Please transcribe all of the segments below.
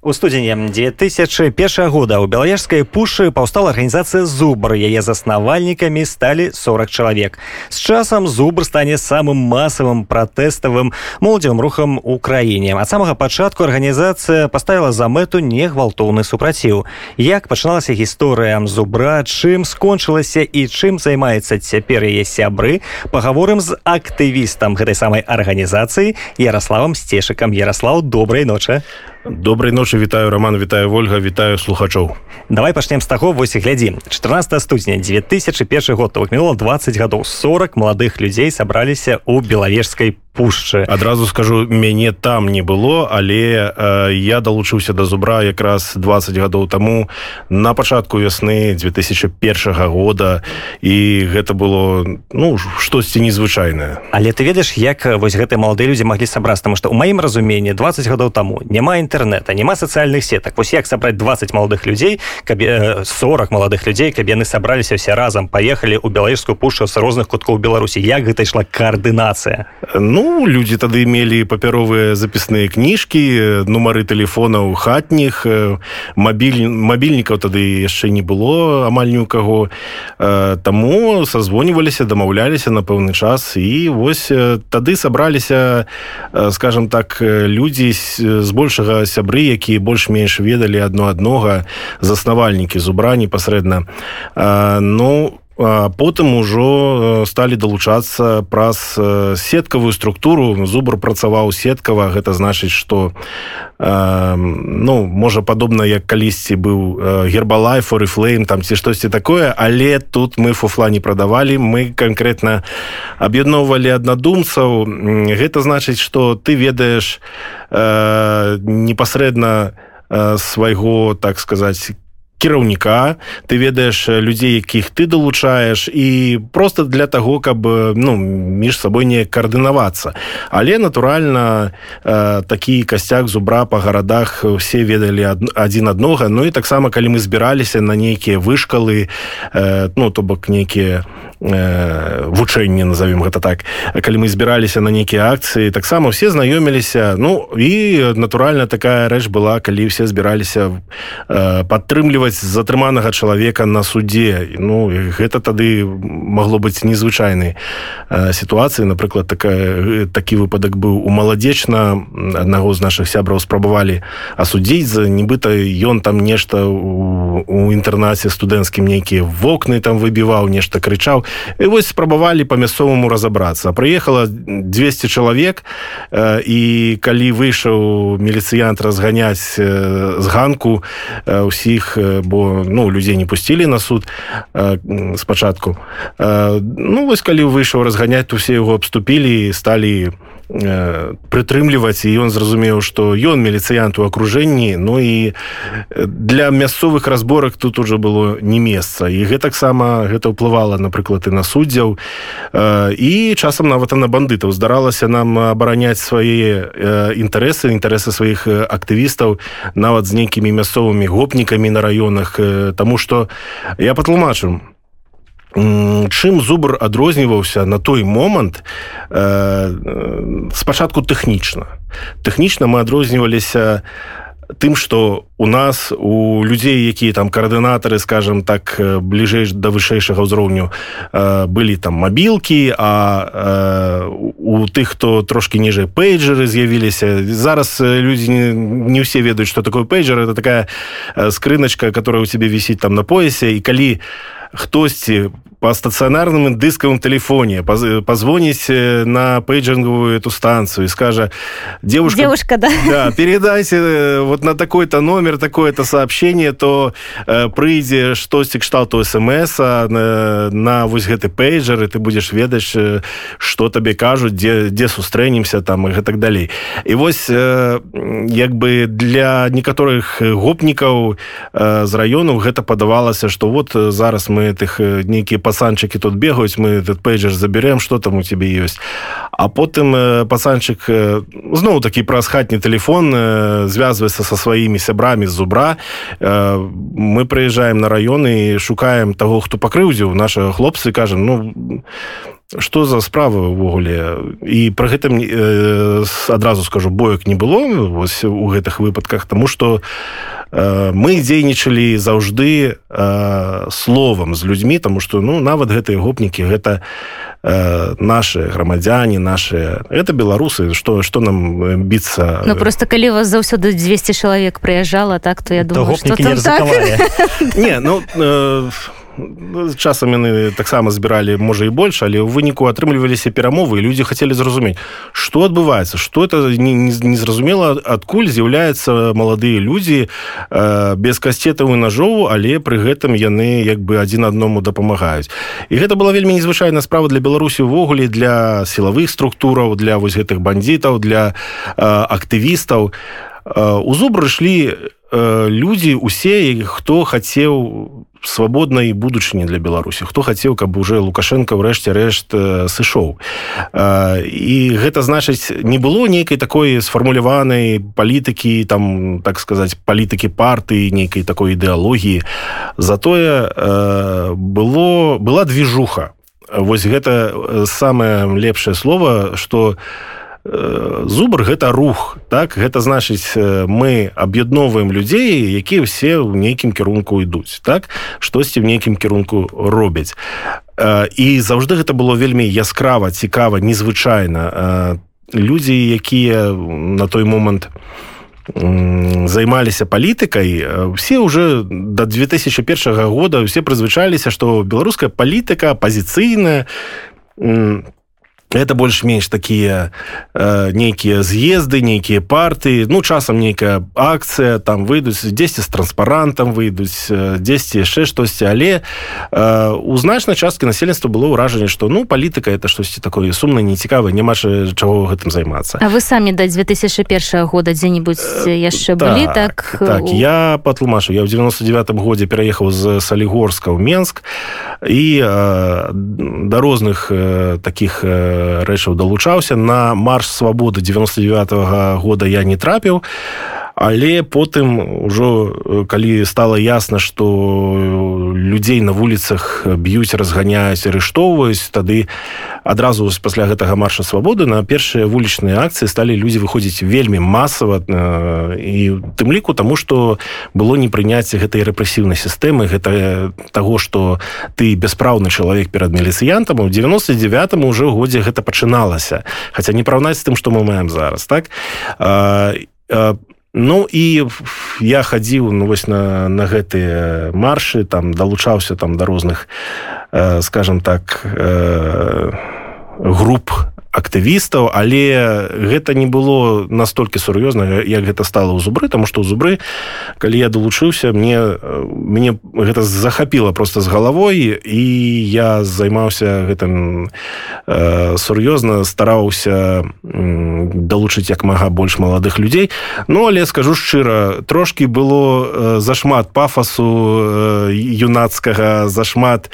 У студзені 2001 года ў белаежскай пушы паўстала арганізацыя зубр яе заснавальнікамі сталі 40 чалавек. З часам зубр стане самым масавым пратэставым моладзевым рухам у краіне. Ад самага пачатку арганізацыя паставіла за мэту негвалтоўны супраціў. Як пачыналася гісторыя зубра чым скончылася і чым займаецца цяпер яе сябры пагаворым з актывістам гэтай самай арганізацыі ярославам сцешыкам. Ярослав добрай ночы добрай ночы вітаю роман вітаю ольга вітаю слухачоў. Давай пачнем з таго вось і глядзі 14 студня 2001 год мінула 20 гадоў. 40 маладых людзей сабраліся ў белавежскай пушчы. Адразу скажу мяне там не было але э, я далучыўся да зубра якраз 20 гадоў таму на пачатку вясны 2001 года і гэта было ну штосьці незвычайнае. Але ты ведаеш як вось гэтыя маладыя людзі маглі сабрацца? Тому што у маім разуменні 20 гадоў таму няма інтэрнэта няма сацыяльных сетак. Вось як сабраць 20 маладых людзей каб 40 маладых людзей каб яны сабраліся все разам паехалі ў белаежскую пушу з розных куткоў беларусі. Як гэта ішла каардынацыя? Ну людзі тады мелі папяровыя запісныя кніжкі нумары тэлефонаў хатніх мабіль мабільнікаў тады яшчэ не было амаль ні ў каго таму сазвоніваліся дамаўляліся на пэўны час. І вось тады сабраліся скажем так людзі збольшага сябры якія больш-менш ведалі адно аднога. Заснавальнікі зубра непасрэдна ну потым ужо сталі далучацца праз сеткавую структуру. Зубр працаваў сеткава. Гэта значыць что ну можа падобна як калісьці быў гербалай форыфлейм там ці штосьці такое. Але тут мы фуфла не прадавалі. Мы канкрэтна аб'ядноўвалі аднадумцаў. Гэта значыць что ты ведаеш непасрэдна свайго так сказаць кіраўніка ты ведаеш людзей якіх ты далучаеш і просто для того каб ну між сабой не каардынавацца. Але натуральна э, такі касцяк зубра па гарадах все ведалі адзін аднога. Ну і таксама калі мы збіраліся на нейкія вышкалы э, ну то бок нейкія э, вучэнні назовем гэта так. Калі мы збіраліся на нейкія акцыі таксама все знаёміліся. Ну і натуральна такая рэч была калі все збіраліся э, падтрымліваць затрыманага чалавека на суде ну гэта тады магло быць незвычайнай э, сітуацыі напрыклад такая такі выпадак быў у маладзечна. Аднаго з наших сябраў спрабавалі асудзіць за нібыта ён там нешта у, у інтэрнаце студэнцкім нейкія вокны там выбіваў нешта крычаў і вось спрабавалі па мясцоваму разабрацца прыехала 200 чалавек э, і калі выйшаў міліцыянт разганяць э, з ганку ўсіх бо ну людзей не пусцілі на суд спачатку ну вось калі выйшаў разганяць то все яго абступілі сталі прытрымліваць і ён зразумеў што ён міліцыянт у акружэнні Ну і для мясцовых разборак тут уже было не месца. І гэтаксама гэта ўплывала напрыклад і на суддзяў. І часам нават на бандытаў. Здаралася нам абараняць свае інтарэсы інтарэсы сваіх актывістаў нават з нейкімі мясцовымі гопнікамі на раёнах Таму што я патлумачу чым зубр адрозніваўся на той момант э, спачатку тэхнічна. Тэхнічна мы адрозніваліся тым что у нас у людзей якія там каардынатары скажем так бліжэй да вышэйшага ўзроўню э, былі там мабілкі а э, у тых хто трошки ніжэй пейджеры з'явіліся. Зараз людзі не, не ўсе ведаюць что такое пейджер это такая скрыначка которая у тебе вісіць там на поясе. І калі у хтосьці по стацыянарным дыскавым телефоне позвоніць на пейджинговую эту станцию и скажа девушка девушка да? Да, передайте вот на такой-то номер такое-то сообщение то э, прыйдзе штосьці кшталту смс на, на вось гэты пейджер и ты будешь ведаць что табе кажуць дзе дзе сустрэнемся там и так далей і вось э, як бы для некаторых гопнікаў э, з раёну гэта падавалася что вот зараз мы этих э, нейкія пасанчыкі тут бегаюць мы этот пейджер заберем что там у тебе ёсць. А потым э, пасанчык э, зноў такі праз хатні телефон звязваецца со сваімі сябрамі з зубра. Мы прыязджаем на раёны шукаем того хто пакрыўдзіў наша хлопцы кажем ну что за справа увогуле і про гэтым э, адразу скажу боек не было вось у гэтых выпадках тому что э, мы дзейнічалі заўжды э, словам з людзьмі тому что ну нават гэтыя гопнікі гэта э, наши грамадзяне наши это беларусы что что нам біцца? Ну просто калі вас заўсёды 200 чалавек прыязджала так то я думаю что не, так? не ну э, часам яны таксама збіралі можа і больш але ў выніку атрымліваліся перамовы і людзі хацелі зразумець что адбываецца что это незразумела не, не адкуль з'яўляются маладыя людзі э, без касцетаў і ножоў але пры гэтым яны як бы адзін адному дапамагаюць. І гэта была вельмі незвычайная справа для беларусі увогуле для сілавых структураў для вось гэтых бандитаў для э, актывістаў. У зубры ішлі э, людзі усе хто хацеў свабоднай будучыні для беларусі хто хацеў каб уже лукашенко ўрэшце рэшт сышоў. І гэта значыць не было нейкай такой сфармуляванай палітыкі там так сказаць палітыкі партыі нейкай такой ідэалогіі. Затое было была движуха вось гэта самае лепшае слово что у Э, зубр гэта рух так? Гэта значыць мы аб'ядноўваем людзей якія все ў нейкім кірунку ідуць так? Штосьці в нейкім кірунку робяць. І заўжды гэта было вельмі яскрава цікава незвычайна. Людзі якія на той момант займаліся палітыкай все уже до 2001 года все прызвычаліся что беларуская палітыка пазіцыйная это больш-менш такія э, нейкія з'езды нейкія партыі ну часам нейкая акцыя там выйдуць 10 з транспарантам выйдуць 10 яшчэ штосьці але э, у значнай часткі насельніцтва было ўражанне што ну палітыка это штосьці такое сумна нецікава няма чаго гэтым займацца. А вы самі да 2001 года дзе-нибудь яшчэ так, былі так так у... я патлумашу я ў 99 годзе пераехаў з салігорска ў Менск. І э, да розных э, таких э, рэчаў далучаўся. На марш свабоды 99 -го года я не трапіў але потым ужо калі стало ясна что людзей на вуліцах б'юць разганяюць арыштоўваюць тады адразу пасля гэтага марша свабоды на першыя вулічныя акцыі сталі людзі выходзіць вельмі масава і тым ліку таму что было непрыняцце гэтай рэпрэсіўнай сістэмы гэта таго что ты бяспраўны чалавек перад міліцыянтам у 99 уже годзе гэта пачыналася. Хаця не параўнаць з тым что мы маем зараз так? І Ну і я хадзіў ну, вось на, на гэтыя маршы там далучаўся там да розных э, скажем так э, груп актывістаў але гэта не было настолькі сур'ёзна як гэта стало ў зубры тому что ў зубры калі я далучыўся мне мне гэта захапіла просто з галавой і я займаўся гэтым э, сур'ёзна стараўся далучыць як мага больш маладых людзей. Ну але скажу шчыра трошки было зашмат пафасу юнацкага зашмат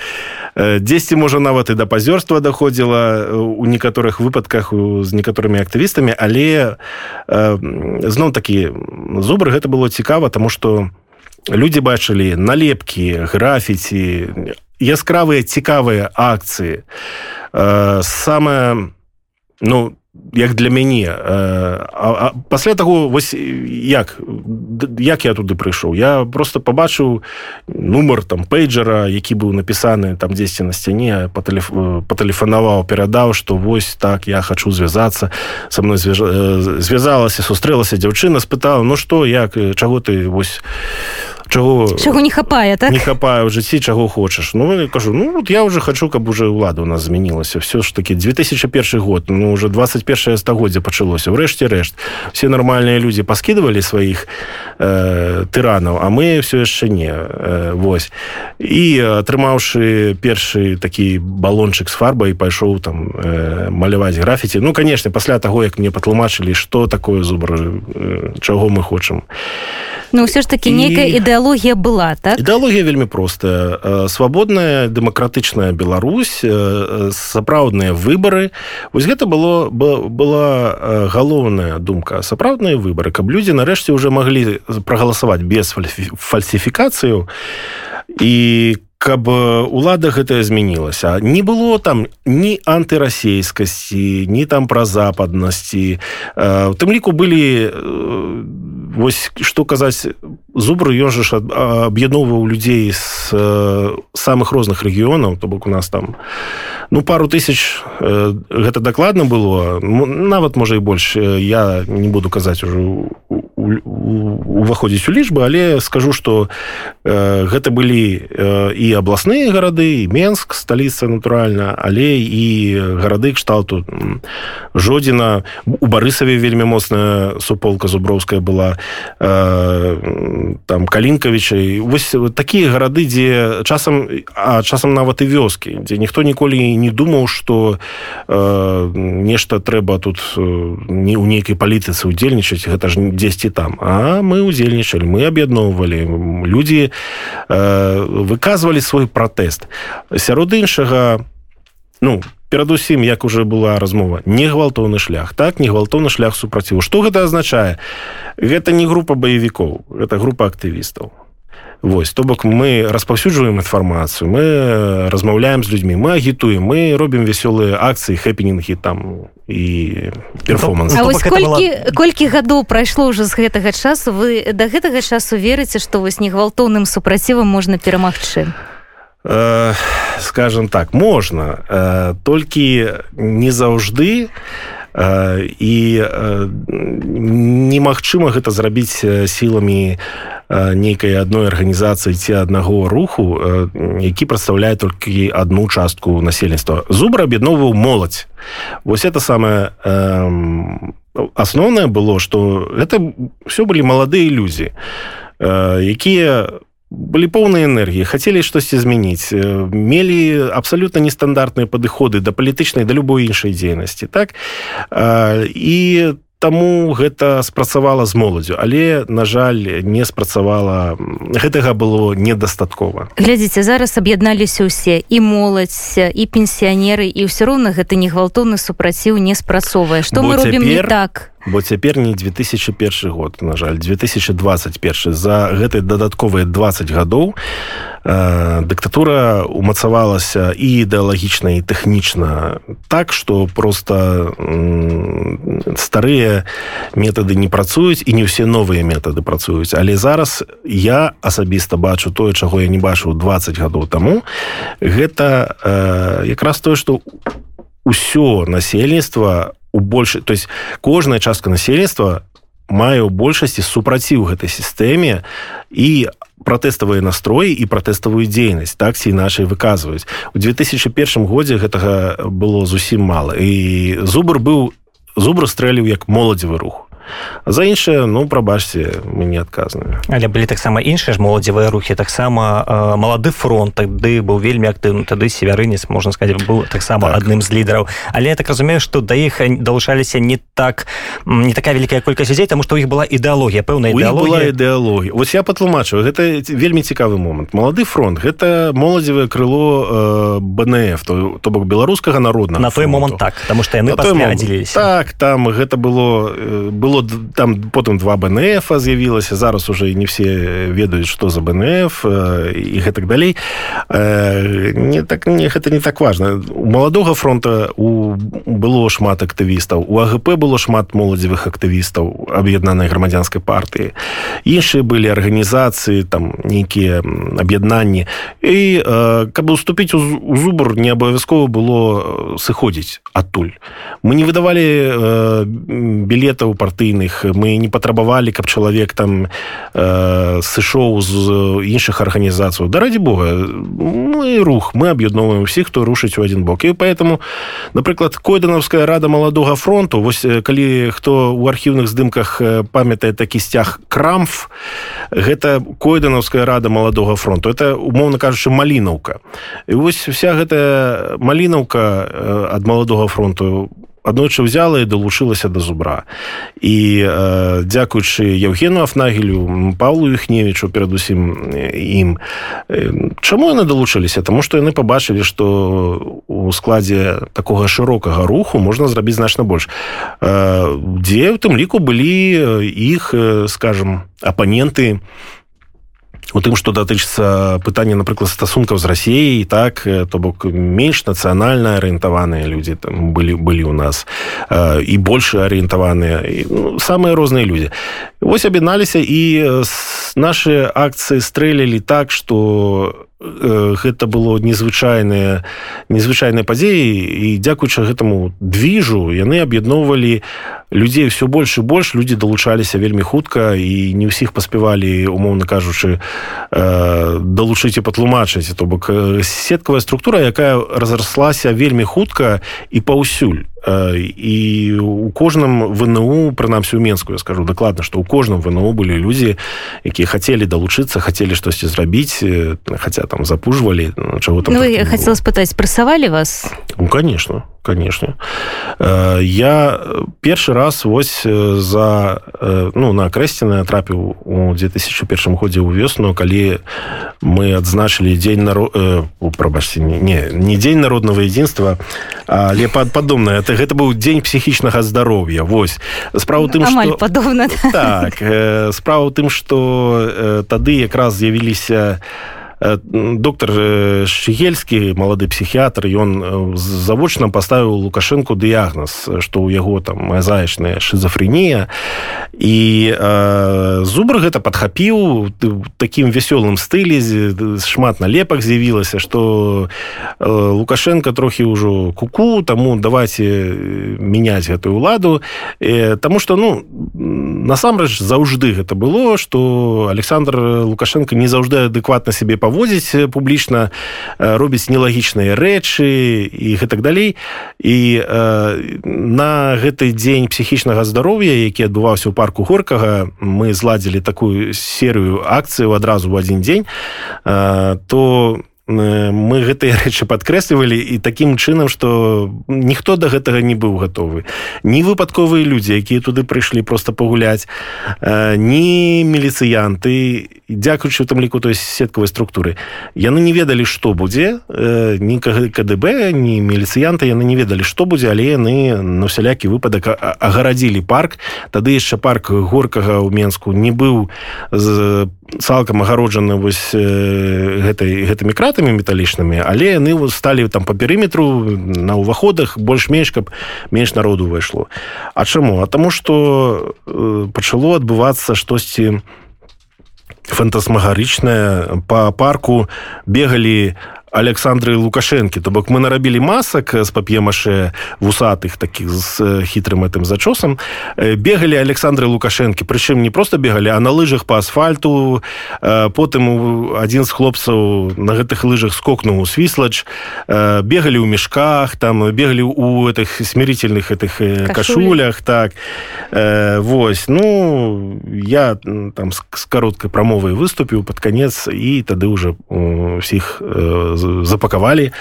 дзесьці можа нават і да пазёрства даходзіла у некаторых выпадках выпадках з некаторымі актывістамі але э, зноў такі зубр гэта было цікава тому что людзі бачылі налепкі графіці яскравыя цікавыя акцыі. Э, самое ну як для мяне. А, а пасля таго вось як як я туды прыйшоў? Я просто побачыў нумар там пейджера які быў напісаны там дзесьці на сцяне патэлефанаваў перадаў что вось так я хочу звязацца со мной звязалася сустрэлася дзяўчына спытала ну что як чаго ты вось чаго чаго не хапае так? не хапае ў жыцці чаго хочаш. Ну я кажу ну вот я уже хочу каб уже ўлада у нас змянілася. Все ж таки 2001 год ну уже 21 стагоддзя пачалося. Ўрэшце рэшт. Все нармальныя людзі паскідывалі сваіх э, тыранаў а мы все яшчэ не э, вось. І атрымаўшы першы такі балончык з фарбай пайшоў там э, маляваць графіці. Ну конечно пасля таго як мне патлумачылі что такое зубр э, чаго мы хочам ну ўсё ж таки нейкая ідэя ідэалогія была так? Ідэалогія вельмі простая. Э, свабодная дэмакратычная Беларусь э, э, сапраўдныя выбары вось гэта было была галоўная думка. Сапраўдныя выбары каб людзі нарэшце уже маглі прагаласаваць без фальсіфікацыю. І каб улада гэтая змянілася. Не было там ні антырасейскасці ні там пра западнасці у тым ліку былі вось што казаць зубры ён жа аб'ядноўваў людзей з самых розных рэгіёнаў то бок у нас там ну пару тысяч гэта дакладна было нават можа і больш. Я не буду казаць ужо уваходзіць у лічбы але скажу что гэта былі і абласныя гарады менск сталіца натуральна але і гарады кшталту жодзіна. У барысаве вельмі моцная суполка зуброўская была там калінкавіча вось такія гарады дзе часам а часам нават і вёскі дзе ніхто ніколі не думаў что э, нешта трэба тут не ў нейкай палітыцы удзельнічаць гэта ж дзесьці там. А мы удзельнічалі мы аб'ядноўвалі. Людзі э, выказвалі свой пратэст. Сярод іншага ну перадусім як уже была размова не гвалтоўны шлях. Так не гвалтоўны шлях супраціву. Что гэта азначае? Гэта не група баевікоў это група актывістаў. Вось то бок мы распаўсюджваем інфармацыю мы размаўляем з людзьмі мы агітуем мы робім вясёлыя акцыі хэпінінгі там і перформанс. Ну, колькі, была... колькі гадоў прайшло ўжо з гэтага часу вы да гэтага часу верыце што вось не гвалтоўным супрацівам можна перамагчы Э, скажем так можна э, толькі не заўжды э, і немагчыма гэта зрабіць сіламі нейкай адной арганізацыі ці аднаго руху які прадстаўляе толькі одну частку насельніцтва. Зубр аб'ядноўваў моладзь. Вось это самае асноўнае было что это все былі маладыя ілюзі якія былі поўныя энергіі хацелі штосьці змяніць мелі абсалютна нестандартныя падыходы да палітычнай да любой іншай дзейнасці так? І таму гэта спрацавала з моладзю але на жаль не спрацавала гэтага было недастаткова. Глядзіце зараз аб'ядналіся ўсе і моладзь і пенсіянеры і ўсё роўна гэта не гвалтоўны супраціў не спрацоўвае. Што мы робім цяпер... не так бо цяпер не 2001 год на жаль. 2021 за гэтай дадатковыя 20 гадоў э, дыктатура умацавалася і ідэалагічна і тэхнічна так что просто э, старыя метады не працуюць і не ўсе новыя метады працуюць. Але зараз я асабіста бачу тое чаго я не бачыў 20 гадоў таму. Гэта э, якраз тое что ўсё насельніцтва у больш то есть кожная частка насельніцтва мае ў большасці супраціў гэтай сістэме і пратэставыя настроі і пратэставую дзейнасць так ці іначай выказваюць. У 2001 годзе гэтага было зусім мала. І зубр быў зубр стрэліў як моладзевы рух за іншае ну прабачце мы не адказныя. Але былі таксама іншыя ж моладзевыя рухі таксама э, малады фронт тады быў вельмі актыўны тады северынец можна сказать быў таксама так. адным з лідараў. Але я так разумею што да іх далучаліся не так не такая вялікая колькасць людзей тому што ў іх была ідэалогія пэўная ідэалогія. ідэалогія. Вось я патлумачу гэта вельмі цікавы момант. Малады фронт гэта моладзевае крыло э, бнф то то бок беларускага народна на той момант так потому что яны аддзеліліся так там гэта было было было там потым два бнф з'явілася. Зараз уже не все ведаюць что за бнф і гэтак далей. Не так не гэта не так важно у маладога фронта у было шмат актывістаў у агп было шмат моладзевых актывістаў аб'яднанай грамадзянскай партыі. Іншыя былі арганізацыі там нейкія аб'яднанні. І каб уступіць у зубр не абавязкова было сыходзіць адтуль. Мы не выдавалі білетаў парты партыйных мы не патрабавалі каб чалавек там э, сышоў з іншых арганізацыяў да ради бога мы рух. Мы аб'ядноўваем усіх хто рушыць у один бок. І поэтому напрыклад койданаўская рада маладога фронту вось калі хто у архіўных здымках памятае такі сцяг крамф гэта койданаўская рада маладога фронту. Это умоўна кажучы малінаўка. І вось вся гэтая малінаўка ад маладога фронту у аднойчы взяла і далучылася да зубра. І э, дзякуючы евгену афнагелю павлу іхневічу перадусім ім чаму яны далучыліся тому что яны побачылі что у складзе такога шырокага руху можна зрабіць значна больш э, дзе у тым ліку былі іх скажем апаненты у тым што датычыцца пытання напрыклад стасункаў з рассіяй так то бок менш нацыянальна арыентаваныя людзі там былі былі ў нас і больш арыентаваныя ну, самыя розныя людзі. Вось аб'ядналіся і наши акцыі стрэлялі так што гэта было незвычайныя незвычайныя падзеі і дзякуючы гэтаму движу яны аб'ядноўвалі людзей все больш і больш людзі далучаліся вельмі хутка і не ўсіх паспявалі умоўна кажучы далучыць і патлумачыць. То бок сеткавая структура якая разраслася вельмі хутка і паўсюль і у кожным вНУ прынамсі у менску я скажу дакладна што ў кожным вНУ былі людзі якія хацелі далучыцца хацелі штосьці зрабіць хаця там запужвалі чаго там ну, хацела спытаць прасавалі вас? Ну, конечно конечно. Я першы раз вось за ну на крэсціна трапіў у 2001 годзе ў вёсну калі мы адзначылі дзень народ прабачце не не дзень народного единства але пад падобна это гэта быў дзень псіхічнага здароўя Вось справа тым што... падобна так справа тым што тады якраз з'явіліся у Э, доктор э, шгельскі малады псіхіятр ён э, завочна паставіў лукашэнку дыягназ што ў яго там мазаечная шизофренія і э, зубр гэта падхапіў такім вясёлым стылі шмат налепак з'явілася што э, лукашенко трохі ўжо куку таму давайте мяняць гэтую ладу э, Таму что ну насамрэч заўжды гэта было что александр лукашенко не заўжды адэкватна сябе паводзіць публічна робіць нелагічныя рэчы і гэтак далей. І э, на гэты дзень псіхічнага здароўя які адбываўся ў парку горкага мы зладзілі такую серыю акцыю адразу ў адзін дзень э, то у мы гэтыя рэчы падкрэслівалі і такім чынам што ніхто да гэтага не быў гатовы. Ні выпадковыя людзі якія туды прыйшлі просто пагуляць ні міліцыянты. Дзякуючы там ліку той сеткавай структуры яны не ведалі што будзе ні КДБ ні міліцыянты яны не ведалі што будзе але яны на усялякі выпадак агарадзілі парк. Тады яшчэ парк горкага ў менску не быў з цалкам агароджаны вось гэтай гэтымі кратамі металічнымі але яны сталі там по перыметру на ўваходах больш-менш каб менш народу ўвайшло. А чаму? А таму что пачало адбывацца штосьці фантасмагарычнае. По парку бегалі александры лукашэнкі. То бок мы нарабілі масак з пап'емаше вусатых таких з хітрым гэтым зачосам. Бегалі александры лукашэнкі. Прычым не просто бегалі а на лыжах по асфальту. Потым адзін з хлопцаў на гэтых лыжах скокнуў у свіслач. Бегалі ў мешках там бегалі у этих смирительных этих кашулях так. Вось ну я там з кароткай прамовай выступіў под канец і тады уже усіх за запакавалі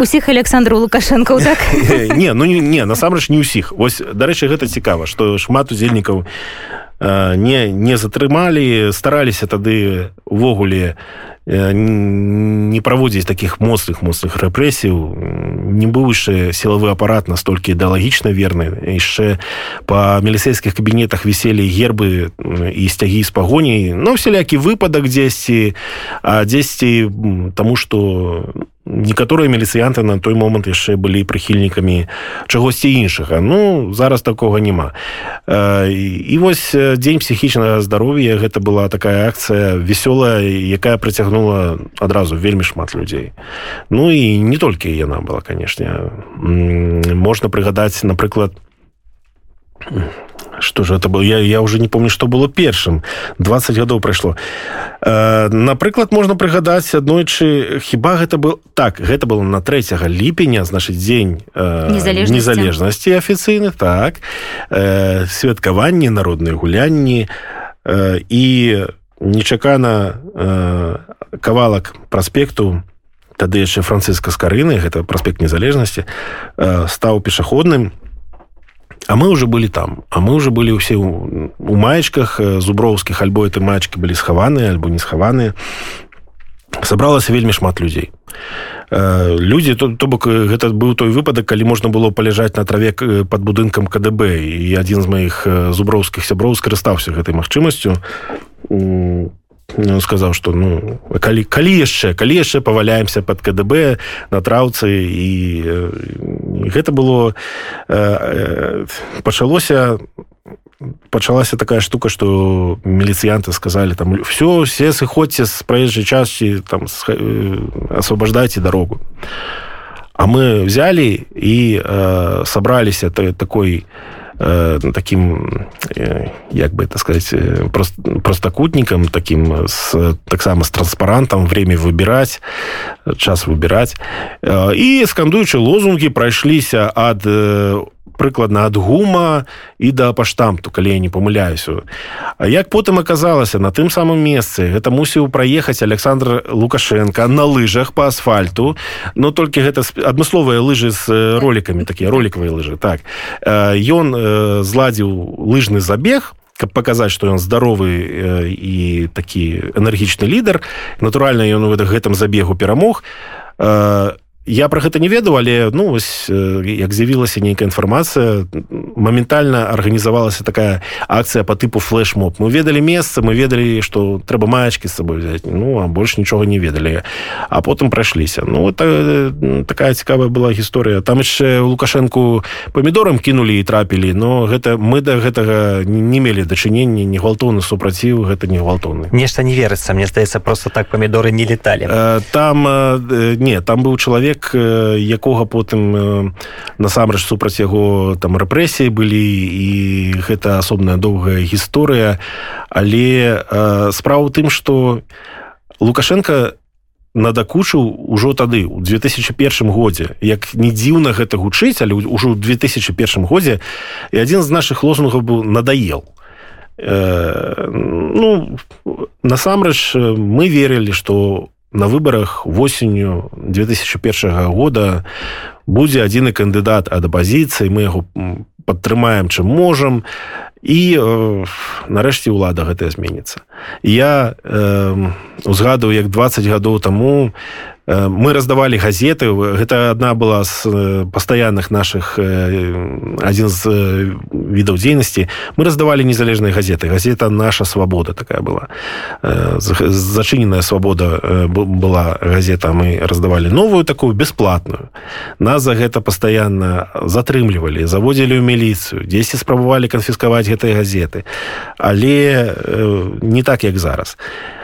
усіх александру лукашенко так? Не ну не насамрэч не ўсіх ось дарэчы гэта цікава што шмат удзельнікаў не не затрымалі стараліся тады увогуле не праводзіць таких моцных моцных рэпрэсіў не быў яшчэ сілавы апарат настолькі ідэалагічна верны. Яшчэ па міліцейскіх кабінетах віселі гербы і сцягі з пагоняй ну всялякі выпадак дзесьці а дзесьці таму што некаторыя міліцыянты на той момант яшчэ былі прыхільнікамі чагосьці іншага. Ну зараз такога няма. І вось дзень псіхічнага здароўя гэта была такая акцыя вясёлая якая прыцягнула адразу вельмі шмат людзей. Ну і не толькі яна была канешне. Можна прыгадаць напрыклад что же это было? Я, я уже не помню что было першым 20 гадоў прайшло э, напрыклад можна прыгадаць аднойчы хіба гэта был так гэта было на 3 ліпеня значит дзень э, незалежнасці. афіцыйны так. Э, святкаванні народныя гулянні. Э, і нечакана э, кавалак праспекту тады яшчэ францыска скарыны гэта праспект незалежнасці э, стаў пешаходным. і А мы уже былі там. А мы уже былі ўсе у маечках зуброўскіх альбо это маечкі былі схаваныя альбо не схаваныя сабралася вельмі шмат людзей. Людзі то, то бок гэта быў той выпадак калі можна было паляжаць на траве под будынкам КДБ і адзін з маіх зуброўскіх сяброў скарыстаўся гэтай магчымасцю сказаў что ну калі калі яшчэ калі яшчэ паваляемся под КДБ на траўцы і, і гэта было э, пачалося пачалася такая штука что міліцыянты сказали там все все сыходзьце з праезжай части там освобождайте дорогу а мы взяли і э, собраліся такой э, таким э, як бы это сказать просто простокутником таким с таксама с транспарантом время выбирать час выбирать. Э, і скандуючы лозунги ад у э, прыкладна ад гума і да паштамту калі я не памыляюся. А як потым аказалася на тым самым месцы гэта мусіў праехаць Александр лукашенко на лыжах по асфальту но толькі гэта адмысловыя лыжы з ролікамі такія ролікавыя лыжы так. Ён зладзіў лыжны забег каб паказаць што ён здаровы і такі энергічны лідар. Натуральна ён у гэтым забегу перамог. І я про гэта не ведаў але ну вось як з'явілася нейкая інфармацыя моментальна арганізавалася такая акцыя по тыпу флеш-моб мы ведалі месца мы ведалі что трэба маечки с собой взять ну а больш нічога не ведалі. А потым прайшліся. Ну это такая цікавая была гісторыя. Там яшчэ лукашенко памідорам кінулі і трапілі но гэта мы да гэтага не мелі дачынення не гвалтоўны супраціў гэта не гвалтоўны. Нешта не верыцца мне здаецца просто так памідоры не леталі там не там быў чалавек чалавек якога потым насамрэч супраць яго там рэпрэсіі былі і гэта асобная доўгая гісторыя. Але справа ў тым что лукашенко надакучыў ужо тады у 2001 годзе. Як не дзіўна гэта гучыць але ўжо ў 2001 годзе і адзін з наших лозунгаў быў надаел э, ну насамрэч мы верылі что у на выбарах восенню 2001 года будзе адзіны кандыдат ад апазіцыі. Мы яго падтрымаем чым можам. І э, нарэшце ўлада гэтая зменіцца. Я э, узгадываю як 20 гадоў таму Э, мы раздавалі газеты. Гэта одна была з э, пастаянных наших адзін з відаў дзейнасці мы раздавалі незалежныя газеты. Газета наша свабода такая была. Зачыненая свабода была газета. Мы раздавалі новую такую бесплатную. Нас за гэта пастаянна затрымлівалі заводзілі ў міліцыю дзесьці спрабавалі канфіскаваць гэтыя газеты. Але не так як зараз. а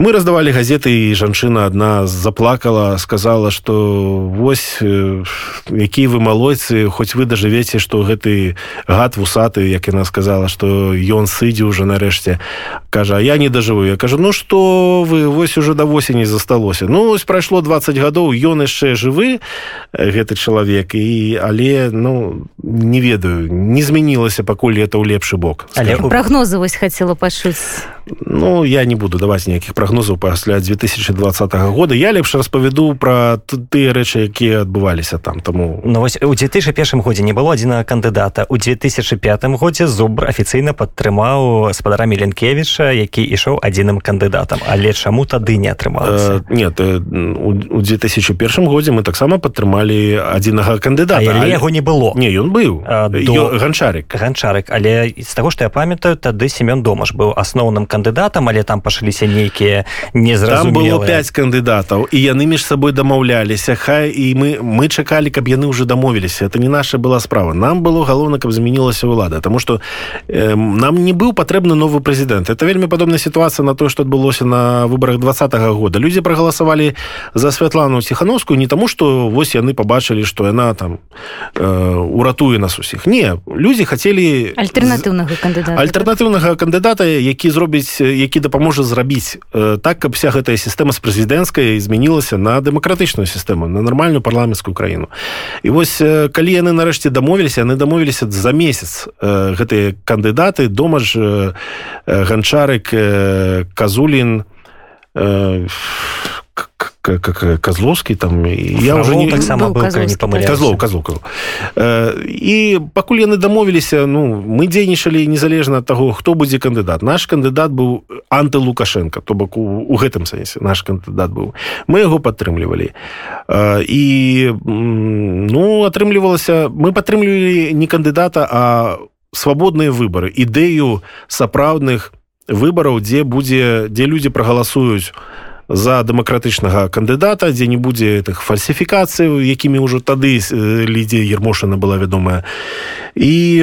мы раздавалі газеты і жанчына адна заплакала сказала что вось э, якія вы малойцы хоць вы дажывеце что гэты гад вусаты як яна сказала что ён сыдзе уже нарэшце кажа я не дажыву я кажу ну что вы вось уже да восені засталося ну ось прайшло 20 гадоў ён яшчэ жывы гэты чалавек і але ну не ведаю не змянілася пакуль это ў лепшы бок але прогнозы вось хацела пачуць ну я не буду даваць ніякіх прогнозаў пасля 2020 года. Я лепш распавяду про тыя рэчы якія адбываліся там. Тому ну вось у 2001 годзе не было адзінага кандыдата. У 2005 годзе зубр афіцыйна падтрымаў спадара меленкевича які ішоў адзіным кандыдатам. Але чаму тады не атрымалася? Э, нет э, у 2001 годзе мы таксама падтрымалі адзінага кандыдата але яго не было. Не ён быў. До... ганчарик ганчарик але з таго што я памятаю тады семён домаш быў асноўным кандыдатам кандыдатам але там пашыліся нейкія незразумелыя было 5 кандыдатаў і яны між сабой дамаўляліся хай і мы мы чакалі каб яны уже дамовіліся. Это не наша была справа. Нам было галоўна каб змянілася ўлада тому что э, нам не быў патрэбны новы прэзідэнт. Это вельмі падобная сітуацыя на то что адбылося на выборах двадцатого года. Людзі прагаласавалі за святлану ціхановскую не таму что вось яны побачылі что яна там э, уратуе нас усіх. Не людзі хацелі альтэрнатыўнага кандыдата альтэрнатыўнага кандыдата які зробіць зрабіць які дапаможа зрабіць так каб вся гэтая сістэма з прэзідэнцкай змянілася на дэмакратычную сістэму на нармальную парламенцкую краіну. І вось калі яны нарэшце дамовіліся яны дамовіліся за месяц гэтыя кандыдаты дома ж ганчарык казулін как козловский там я уже не так само козлов козлов. І пакуль яны дамовіліся ну мы дзейнічалі незалежна ад таго хто будзе кандыдат. Наш кандыдат быў анты лукашенко то бок у гэтым сэнсе наш кандыдат быў. Мы яго падтрымлівалі. І ну атрымлівалася мы падтрымлівалі не кандыдата а свабодныя выборы ідэю сапраўдных выбараў дзе будзе дзе людзі прагаласуюць за дэмакратычнага кандыдата дзе не будзе тых фальсіфікацый якімі ўжо тады лідзе ермошана была вядомая. І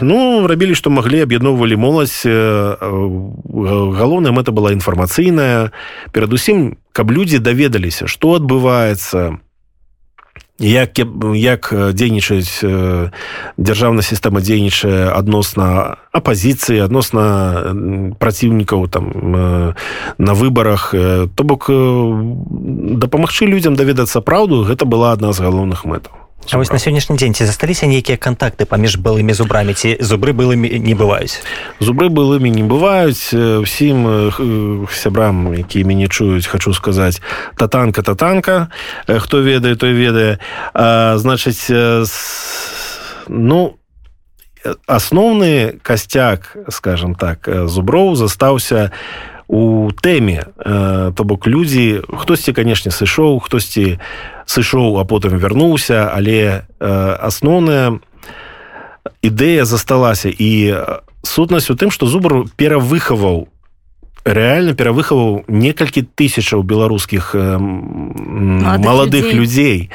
ну рабілі што маглі аб'ядноўвалі моладзь галоўным это была інфармацыйная. Перадусім каб людзі даведаліся што адбываецца як як дзейнічаюць дзяржаўная сістэма дзейнічае адносна апазіцыі адносна праціўнікаў там на выбарах то бок дапамагчы людзям даведацца праўду гэта была адна з галоўных мэтаў А вось на сённяшні дзень ці засталіся нейкія кантакты паміж былымі зубрамі ці зубры былымі не бываюць? Зубры былымі не бываюць. Усім сябрам якія мяне чуюць хочу сказаць татанка татанка хто ведае той ведае. Значыць ну асноўны касцяк скажем так зуброў застаўся у тэме. То бок людзі хтосьці канешне сышоў хтосьці у сышоў а потым вярнуўся але э, асноўная ідэя засталася. І сутнасць у тым што зубр перавыхаваў рэальна перавыхаваў некалькі тысячаў беларускіх э, маладых людзей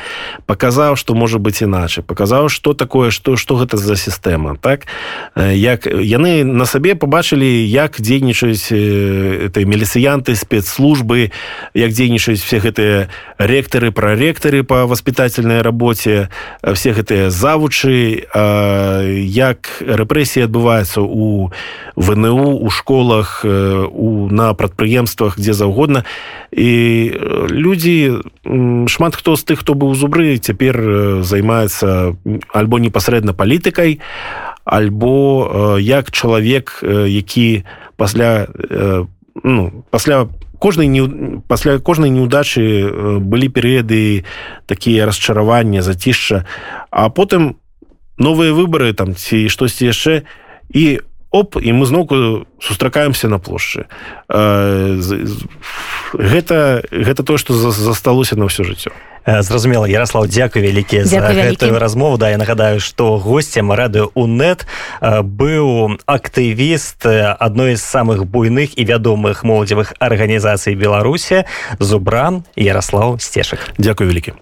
паказаў што можа быць іначай. Паказаў што такое што што гэта за сістэма так? Як яны на сабе побачылі як дзейнічаюць этой мелісіянты спецслужбы як дзейнічаюць все гэтыя ректары проректары по воспитательной работе все гэтыя завучы як рэпрэсіі адбываюцца у вНУ у школах у на прадпрыемствах дзе заўгодна. І людзі шмат хто з тых хто быў зубры цяпер займаецца альбо непасрэдна палітыкай альбо як чалавек які пасля ну, пасля кожнай не пасля кожнай неудачы былі перыяды такія расчаравання зацішча а потым новыя выбары там ці штосьці яшчэ. І у оп і мы зноўку сустракаемся на плошчы. Гэта гэта тое што засталося на ўсё жыццё. Зразумела. Ярослав дзякуй вялікі за гэтую размову. Да я нагадаю што гостцем радыё унет быў актывіст адной з самых буйных і вядомых моладзевых арганізацый беларусі зубран ярослав сцешак. Дзякуй вялікі